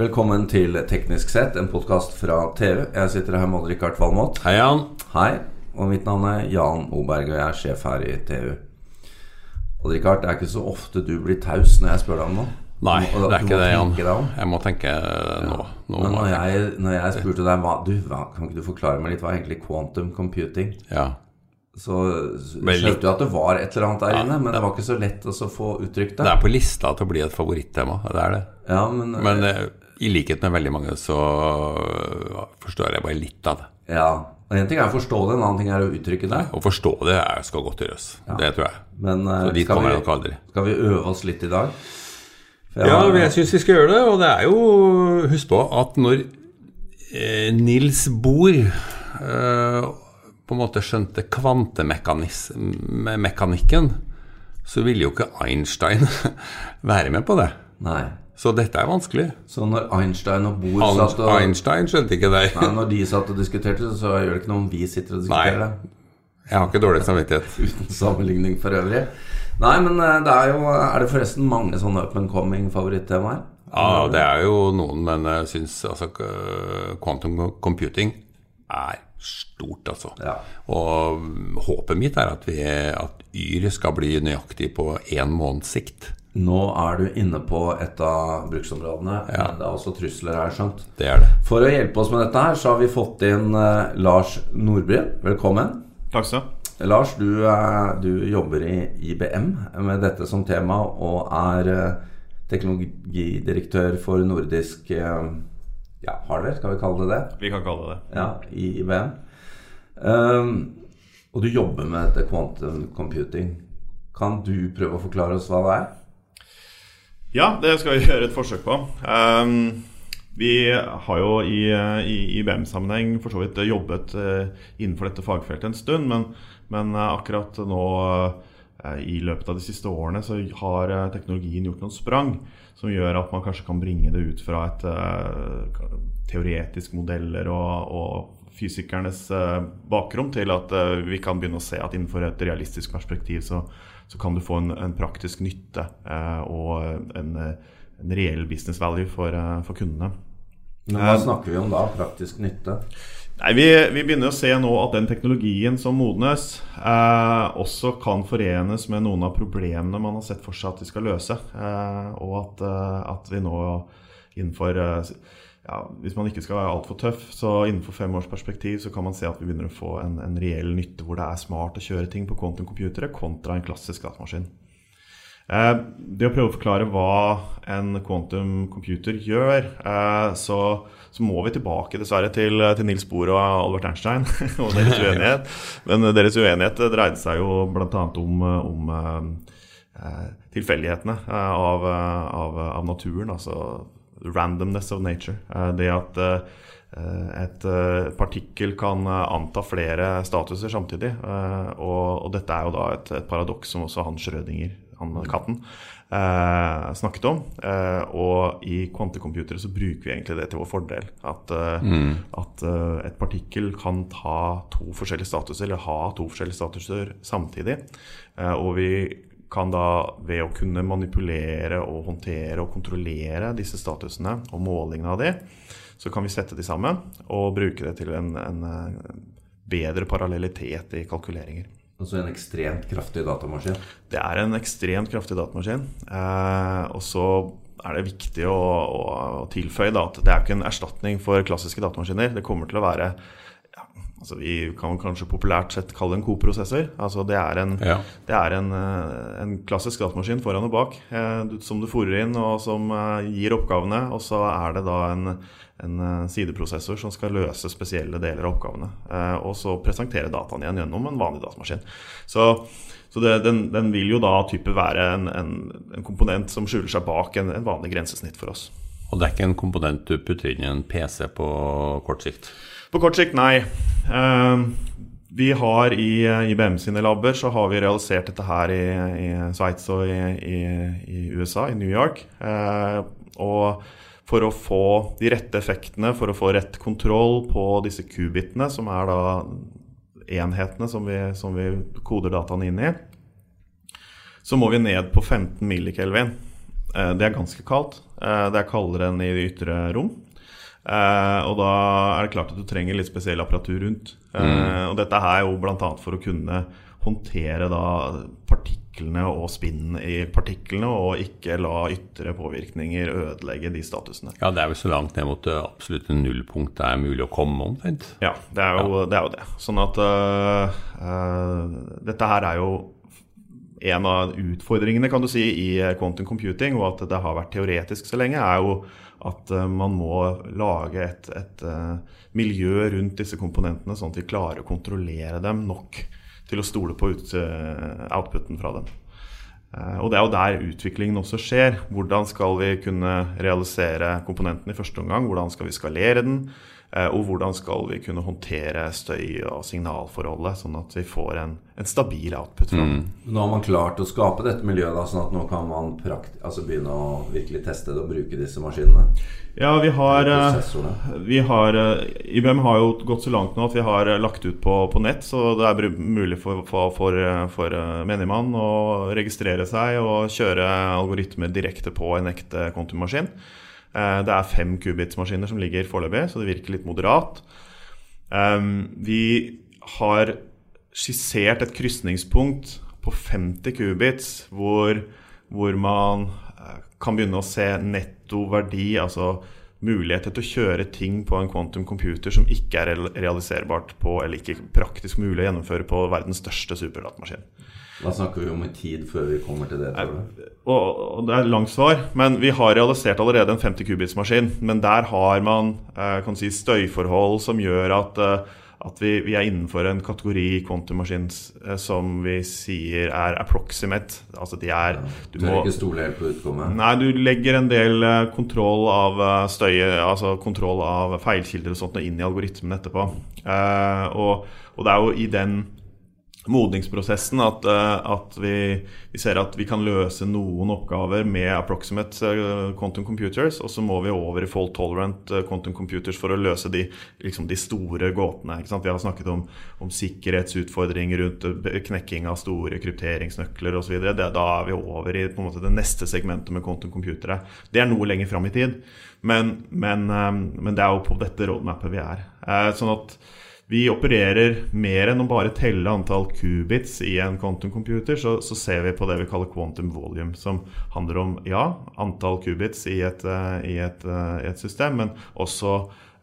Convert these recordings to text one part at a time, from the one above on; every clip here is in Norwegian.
Velkommen til Teknisk sett, en podkast fra TV. Jeg sitter her med Odd-Rikard Valmot. Hei, Jan. Hei. Og mitt navn er Jan Oberg, og jeg er sjef her i TU. Odd-Rikard, det er ikke så ofte du blir taus når jeg spør deg om noe. Nei, Du det er ikke det, Jan. Jeg må tenke nå. nå Men når jeg, når jeg spurte deg hva, du, hva, Kan ikke du forklare meg litt hva er egentlig quantum computing? Ja. Så skjønte du at det var et eller annet der inne, men det var ikke så lett å få uttrykt Det det. er på lista til å bli et favorittema. Det er det. Ja, men, Men eh, i likhet med veldig mange så forstår jeg bare litt av det. ja. Og En ting er å forstå det, en annen ting er å uttrykke det. Å forstå det er, skal godt gjøres. Det tror jeg. Men eh, Så dit kommer jeg nok aldri. skal vi øve oss litt i dag? Ja, har- jeg syns vi skal gjøre det. Og det er jo Husk på at når eh, Nils Bohr eh, på en måte skjønte kvantemekanikken, så ville jo ikke Einstein være med på det. Nei. Så dette er vanskelig. Så når Einstein og Bohr An satt og Einstein skjønte ikke det. Nei, Når de satt og diskuterte, så gjør det ikke noe om vi sitter og diskuterer det. Jeg har ikke dårlig samvittighet. Uten sammenligning for øvrig. Nei, men eh, det er jo Er det forresten mange sånne up and coming favorittemaer? Ja, det er jo noen, men jeg syns altså eh, quantum computing er stort, altså. Ja. Og håpet mitt er at, vi, at Yr skal bli nøyaktig på én måneds sikt. Nå er du inne på et av bruksområdene. Men det er også trusler her, skjønt. Det er det. For å hjelpe oss med dette her, så har vi fått inn uh, Lars Nordbreen. Velkommen. Takk skal du ha. Lars, du, er- du jobber i IBM med dette som tema og er eh, teknologidirektør for nordisk eh, ja, hardware, skal vi kalle det det? Vi kan kalle det det. Ja, i IBM. Um, og du jobber med dette quantum computing. Kan du prøve å forklare oss hva det er? Ja, det skal vi gjøre et forsøk på. Um, vi har jo i, i IBM-sammenheng for så vidt jobbet eh, innenfor dette fagfeltet en stund, men, men eh, akkurat nå eh, i løpet av de siste årene så har teknologien gjort noen sprang som gjør at man kanskje kan bringe det ut fra et teoretisk modeller og, og fysikernes eh, bakrom til at eh, vi kan begynne å se at innenfor et realistisk perspektiv så, så kan du få en, en praktisk nytte eh, og en, en reell business value for, for kundene. Men hva snakker vi om da? Praktisk nytte? Nei, vi, vi begynner å se nå at den teknologien som modnes, eh, også kan forenes med noen av problemene man har sett for seg at de skal løse. Eh, og at, at vi nå innenfor eh, ja, Hvis man ikke skal være altfor tøff, så innenfor fem års perspektiv så kan man se at vi begynner å få en, en reell nytte hvor det er smart å kjøre ting på quantum-computere kontra en klassisk datamaskin. Eh, det å prøve å forklare hva en quantum computer gjør, eh, så, så må vi tilbake dessverre til, til Nils Bohr og Albert Einstein og deres uenighet. Men deres uenighet dreide seg jo bl.a. om, om eh, tilfeldighetene eh, av, av, av naturen. Altså randomness of nature. Eh, det at eh, et eh, partikkel kan anta flere statuser samtidig. Og, og dette er jo da et, et paradoks som også han Schrødinger, han katten, eh, snakket om. Eh, og i kvantecomputere så bruker vi egentlig det til vår fordel. At, mm. at et partikkel kan ta to forskjellige statuser, eller ha to forskjellige statuser samtidig. Eh, og vi kan da ved å kunne manipulere og håndtere og kontrollere disse statusene og målingene av de, så kan vi sette de sammen og bruke det til en, en eh, bedre parallellitet i kalkuleringer. Altså en ekstremt kraftig datamaskin. Det er en ekstremt kraftig datamaskin. Eh, og så er det viktig å, å, å tilføye da, at det er ikke en erstatning for klassiske datamaskiner. Det kommer til å være ja, altså Vi kan kanskje populært sett kalle det en koprosessor. Altså det er en, Ja. det er en, eh, en klassisk datamaskin foran og bak eh, som du fòrer inn, og som eh, gir oppgavene. Og så er det da en, en sideprosessor som skal løse spesielle deler av oppgavene. Og så presentere dataene igjen gjennom en vanlig datamaskin. Så, så det, den, den vil jo da type være en, en, en komponent som skjuler seg bak en, en vanlig grensesnitt for oss. Og det er ikke en komponent du putter inn i en PC på kort sikt. På kort sikt, nei. Eh, vi har i IBM sine labber så har vi realisert dette her i, i Sveits og i, i, i USA, i New York. Eh, og for å få de rette effektene, for å få rett kontroll på disse kubitene, som er da enhetene som vi, som vi koder dataene inn i, så må vi ned på 15 millikelvin. Eh, Det er ganske kaldt. Eh, det er kaldere enn i de ytre rom. Eh, og da er det klart at du trenger litt spesiell apparatur rundt. Eh, og dette her er jo bl.a. for å kunne håndtere da partiklene og spinnen i partiklene, og ikke la ytre påvirkninger ødelegge de statusene. Ja, det er vel så langt ned mot det absolutte nullpunkt det er mulig å komme omtrent. Ja, det er jo det. Er jo det. Sånn at uh, dette her er jo en av utfordringene kan du si, i quantum computing, og at det har vært teoretisk så lenge, er jo at øh, man må lage et, et øh, miljø rundt disse komponentene, sånn at vi klarer å kontrollere dem nok til å stole på ut, øh, outputen fra dem. Eh, Og det er jo der utviklingen også skjer. Hvordan skal vi kunne realisere komponenten i første omgang? Hvordan skal vi skalere den? Eh, Og hvordan skal vi kunne håndtere støy- og signalforholdet, sånn at vi får en, en stabil output fra den. Nå har man klart å skape dette miljøet, da, sånn at nå kan man prakt altså begynne å virkelig teste det og bruke disse maskinene. Ja, vi har, eh, vi har eh, IBM har jo gått så langt nå at vi har lagt ut på, på nett, så det er mulig for, for, for, for menigmann å registrere seg og kjøre algoritmer direkte på en ekte kontummaskin. Eh, Det er fem qubits-maskiner som ligger foreløpig, så det virker litt moderat. Um, Vi har skissert et krysningspunkt på 50 qubits hvor, hvor man eh, kan begynne å se netto verdi, altså muligheter til å kjøre ting på en quantum computer som ikke er realiserbart på, eller ikke praktisk mulig å gjennomføre på verdens største superdatamaskin. Hva snakker vi om i tid før vi kommer til det? tror du? Og, og det er et langt svar, men vi har realisert allerede en 50 kubits maskin, Men der har man eh, kan si, støyforhold som gjør at, eh, at vi, vi er innenfor en kategori quantum machines eh, som vi sier er approximate. Altså de er Du du tør ikke stole helt på utkommet? Nei, du legger en del kontroll av eh, støy, altså kontroll av feilkilder og sånt inn i algoritmen etterpå. Og, og det er jo i den modningsprosessen at, eh, at vi, vi ser at vi kan løse noen oppgaver med approximate eh, quantum computers, og så må vi over i fault tolerant eh, quantum computers for å løse de, liksom de store gåtene. Vi har snakket om, om sikkerhetsutfordringer rundt knekking av store krypteringsnøkler osv. Da er vi over i måte, det neste segmentet med quantum computere. Det er noe lenger fram i tid, men, men, men det er jo på dette roadmapet vi er. Sånn at vi opererer mer enn å bare telle antall qubits i en quantum computer, så, så ser vi på det vi kaller quantum volume, som handler om ja, antall qubits i et, eh, i et, eh, et system, men også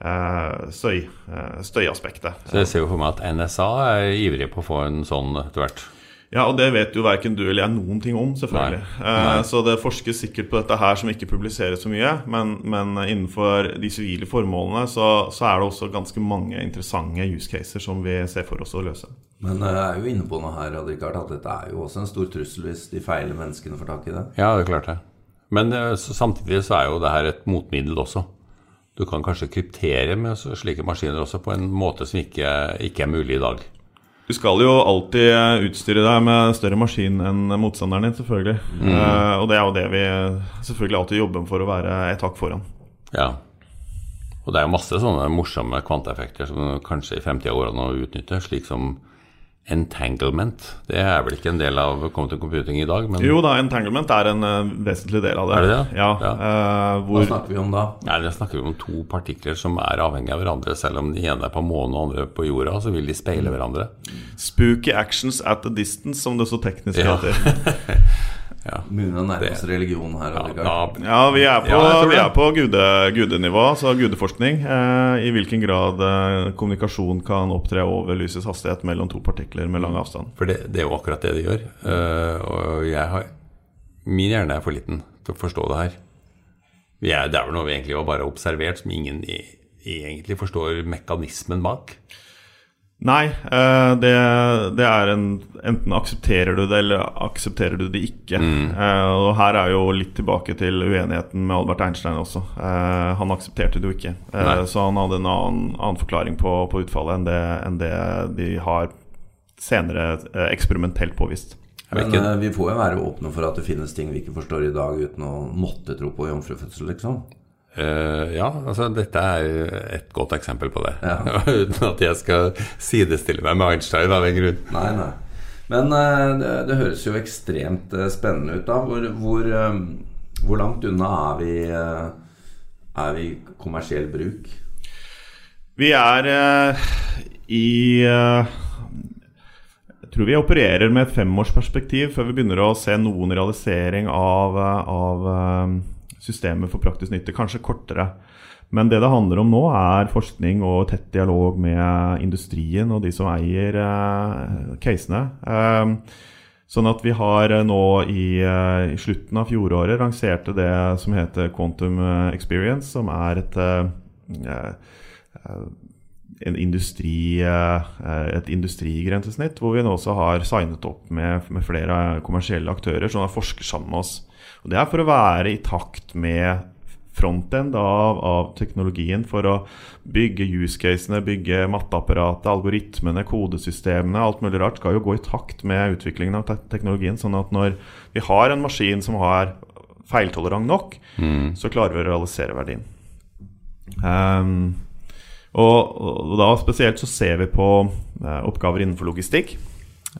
eh, støy, eh, støyaspektet. Så jeg ser jo for meg at NSA er ivrig på å få en sånn etter hvert. Ja, og det vet jo verken du eller jeg noen ting om, selvfølgelig. Nei. Eh, Nei. Så det forskes sikkert på dette her som ikke publiseres så mye, men, men innenfor de sivile formålene så, så er det også ganske mange interessante use caser som vi ser for oss å løse. Men jeg er jo inne på noe her, Richard, at dette er jo også en stor trussel hvis de feile menneskene får tak i det. Ja, det er klart det. Men eh, så, samtidig så er jo det her et motmiddel også. Du kan kanskje kryptere med slike maskiner også på en måte som ikke, ikke er mulig i dag. Du skal jo alltid eh, utstyre deg med større maskin enn motstanderen din, selvfølgelig. Eh, og det er jo det vi selvfølgelig alltid jobber for å være et hakk foran. Ja. Og det er jo masse sånne morsomme kvanteeffekter som kanskje i fremtida går an å utnytte, slik som entanglement. Det er vel ikke en del av quantum computing i dag, men Jo da, entanglement er en uh, vesentlig del av det. Er det det? Ja, Ja. eh, Hva snakker vi om da? Nei, da snakker vi om to partikler som er avhengige av hverandre. Selv om de ene er på månen og andre på jorda, så vil de speile hverandre. Spooky actions at a distance, som det så teknisk heter. Ja. heter. Begynner å nærme oss religion her, Ja, da, Ja, vi er på, Ja, vi er på gude, gudenivå, altså gudeforskning. Eh, I hvilken grad eh, kommunikasjon kan opptre over lysets hastighet mellom to partikler med lang avstand. For det, det er jo akkurat det det gjør. Eh, og jeg har Min hjerne er for liten til å forstå det her. Vi er, det er vel noe vi egentlig har bare observert, som ingen i, egentlig forstår mekanismen bak. Nei, eh, det, det er en Enten aksepterer du det, eller aksepterer du det ikke. Eh, og her er jo litt tilbake til uenigheten med Albert Einstein også. Eh, han aksepterte det jo ikke. Eh, Nei. så han hadde en annen, annen forklaring på, på utfallet enn det, enn det de har senere eksperimentelt påvist. Men eh, vi får jo være åpne for at det finnes ting vi ikke forstår i dag, uten å måtte tro på jomfrufødsel, liksom. Eh, ja, altså dette er et godt eksempel på det. Ja. Uten at jeg skal sidestille meg med Einstein av en grunn. Nei, nei. Men uh, det, det høres jo ekstremt uh, spennende ut, da. Hvor, hvor, eh, Hvor langt unna er vi, er vi kommersiell bruk? Vi er uh, i uh, Jeg tror vi opererer med et femårsperspektiv før vi begynner å se noen realisering av, av uh, systemet for praktisk nytte. Kanskje kortere. Men det det handler om nå, er forskning og tett dialog med industrien og de som eier casene. Sånn at vi har nå i, i, slutten av fjoråret lanserte det som heter Quantum Experience, som er et en industri, et industrigrensesnitt, hvor vi nå også har signet opp med, med, flere kommersielle aktører som forsker sammen med oss. Og Det er for å være i takt med frontend av, av teknologien, for å bygge use-casene, bygge matteapparatet, algoritmene, kodesystemene. Alt mulig rart skal jo gå i takt med utviklingen av te teknologien. Sånn at når vi har en maskin som har feiltolerant nok, mm. så klarer vi å realisere verdien. Um, og, og, da spesielt så ser vi på uh, oppgaver innenfor logistikk.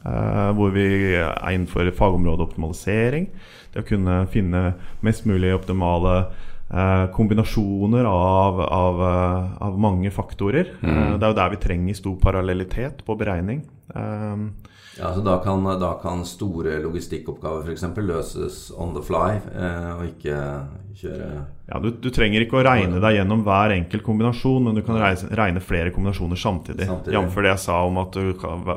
Eh, hvor vi er innenfor fagområdet optimalisering. Det å kunne finne mest mulig optimale eh, kombinasjoner av, av, eh, av, mange faktorer. Mm. Det er jo der vi trenger stor parallellitet på beregning. Um, ja, så da kan, da kan store logistikkoppgaver f.eks. løses on the fly, eh, og ikke kjøre Ja, du, du, trenger ikke å regne deg gjennom hver enkelt kombinasjon, men du kan reise, regne flere kombinasjoner samtidig. samtidig. Jf. det jeg sa om at kan,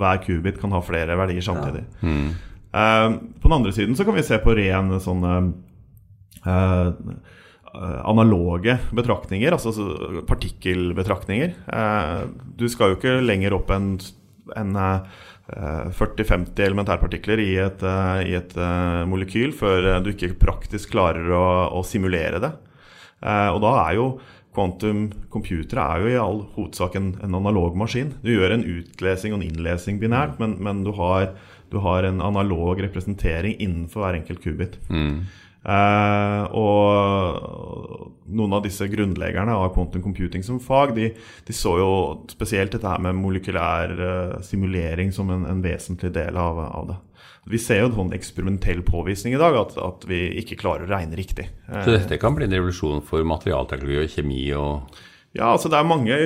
hver kubit kan ha flere verdier samtidig. Ja. Mm. Eh, på den andre siden så kan vi se på ren sånn eh, analoge betraktninger, altså partikkelbetraktninger. Eh, du skal jo ikke lenger opp en, en 40-50 eh, elementærpartikler i et, eh, i et, eh, molekyl før du ikke praktisk klarer å, å simulere det. Og da er jo quantum computere er jo i all hovedsak en, en analog maskin. Du gjør en utlesing og en innlesing binært, men, men du, har, du, har, en analog representering innenfor hver enkelt kubit. Mm. Uh, og noen av disse grunnleggerne av quantum computing som fag, de, de så jo spesielt dette her med molekylær uh, simulering som en, en, vesentlig del av, av, det. Vi ser jo en sånn eksperimentell påvisning i dag, at, at, vi ikke klarer å regne riktig. Så dette kan bli en revolusjon for materialteknologi og kjemi og ja, altså Det er mange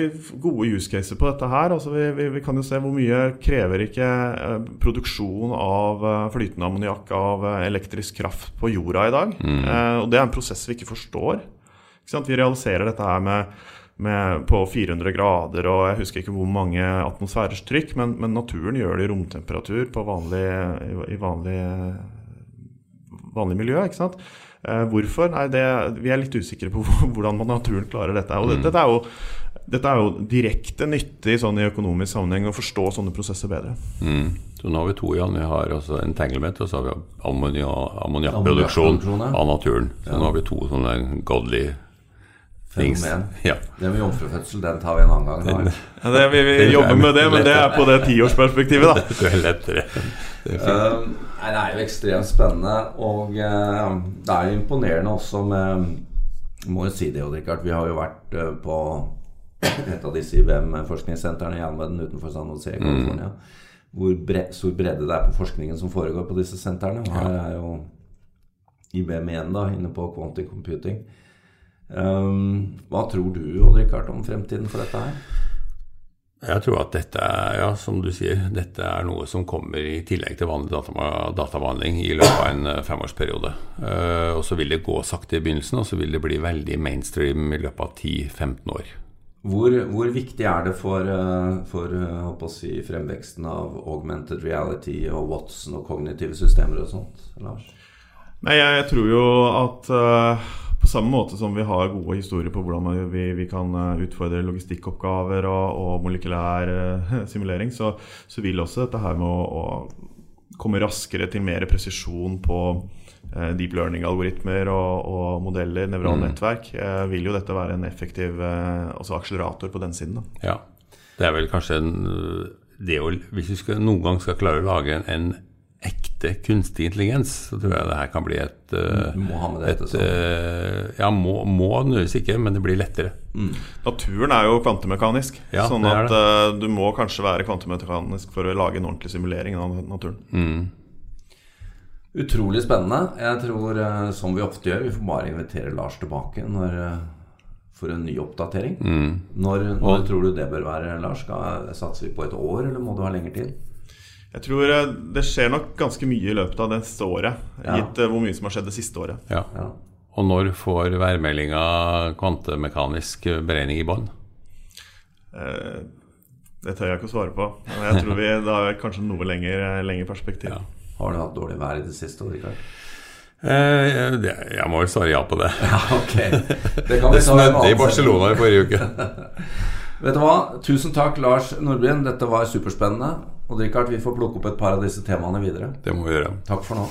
gode use caser på dette her. Altså vi, vi, vi, kan jo se hvor mye krever ikke eh, produksjon av eh, flytende ammoniakk av eh, elektrisk kraft på jorda i dag. Mm. Eh, og Det er en prosess vi ikke forstår. Ikke vi realiserer dette her med, med, på 400 grader og jeg husker ikke hvor mange atmosfærers trykk, men, men naturen gjør det i romtemperatur på vanlig, i, i vanlig, vanlig miljø. ikke sant? Eh, hvorfor? Nei, det, vi er litt usikre på hvordan naturen klarer dette. Og det, mm. dette, er jo, dette er jo direkte nyttig sånn i økonomisk sammenheng å forstå sånne prosesser bedre. Mm. Så nå har vi to igjen. Vi har altså entanglement, og så har vi ammoniakkproduksjon av naturen. Så ja. nå har vi to sånne godly Fenomen. Ja. Det med jomfrufødsel, den tar vi en annen gang. Ja, det, vi, vi jobber med det, men det er på det tiårsperspektivet, da. Det er lettere. Det er, um, nei, det er jo ekstremt spennende, og uh, det er jo imponerende også med Må jo si det, Odd Rikard. Vi har jo vært uh, på et av disse IBM-forskningssentrene i Almeden utenfor San Jose, California. Mm. Hvor bre stor bredde det er på forskningen som foregår på disse sentrene. Her er jo IBM igjen da, inne på Quantic computing. Um, hva tror du Odd Rikard, om fremtiden for dette her? Jeg tror at dette er, ja, som du sier, dette er noe som kommer i tillegg til vanlig databehandling i løpet av en eh, femårsperiode. Uh, og så vil det gå sakte i begynnelsen, og så vil det bli veldig mainstream i løpet av 10-15 år. Hvor, hvor, viktig er det for, eh, for å si, fremveksten av augmented reality og Watson og kognitive systemer og sånt, Lars? Nei, jeg tror jo at uh på samme måte som vi har gode historier på hvordan vi, vi kan eh, utfordre logistikkoppgaver og, og molekylær uh, simulering, så, så, vil også dette her med å, å komme raskere til mer presisjon på uh, deep learning-algoritmer og, og, modeller, nevrale mm. uh, vil jo dette være en effektiv akselerator på den siden. Da. Ja, det er vel kanskje en, det å, Hvis vi skal, noen gang skal klare å lage en, en ekte kunstig intelligens, så tror jeg det her kan bli et uh, Du må ha med det sånn. Uh, ja, må, må nødvendigvis ikke, men det blir lettere. Mm. Naturen er jo kvantemekanisk, ja, sånn at uh, du må kanskje være kvantemekanisk for å lage en ordentlig simulering av naturen. Mm. Utrolig spennende. Jeg tror, eh, som vi ofte gjør, vi får bare invitere Lars tilbake når, eh, for en ny oppdatering. Når, når tror du det bør være, Lars? Skal, satser vi på et år, eller må du ha lengre tid? Jeg tror eh, det skjer nok ganske mye i løpet av neste året, Ja. gitt eh, hvor mye som har skjedd det siste året. Ja. Ja. Og når får værmeldinga kvantemekanisk beregning i bånn? Eh, Det tør jeg ikke å svare på. Men jeg tror vi da har kanskje noe lengre, lengre perspektiv. Ja. Har du hatt dårlig vær i det siste? Rikard? Eh, det, jeg må vel svare ja på det. Ja, ok. Det kan Det snødde i Barcelona i forrige uke. Vet du hva? Tusen takk, Lars Nordbyen. Dette var superspennende. Og Rikard, vi får plukke opp et par av disse temaene videre. Det må vi gjøre. Takk for nå.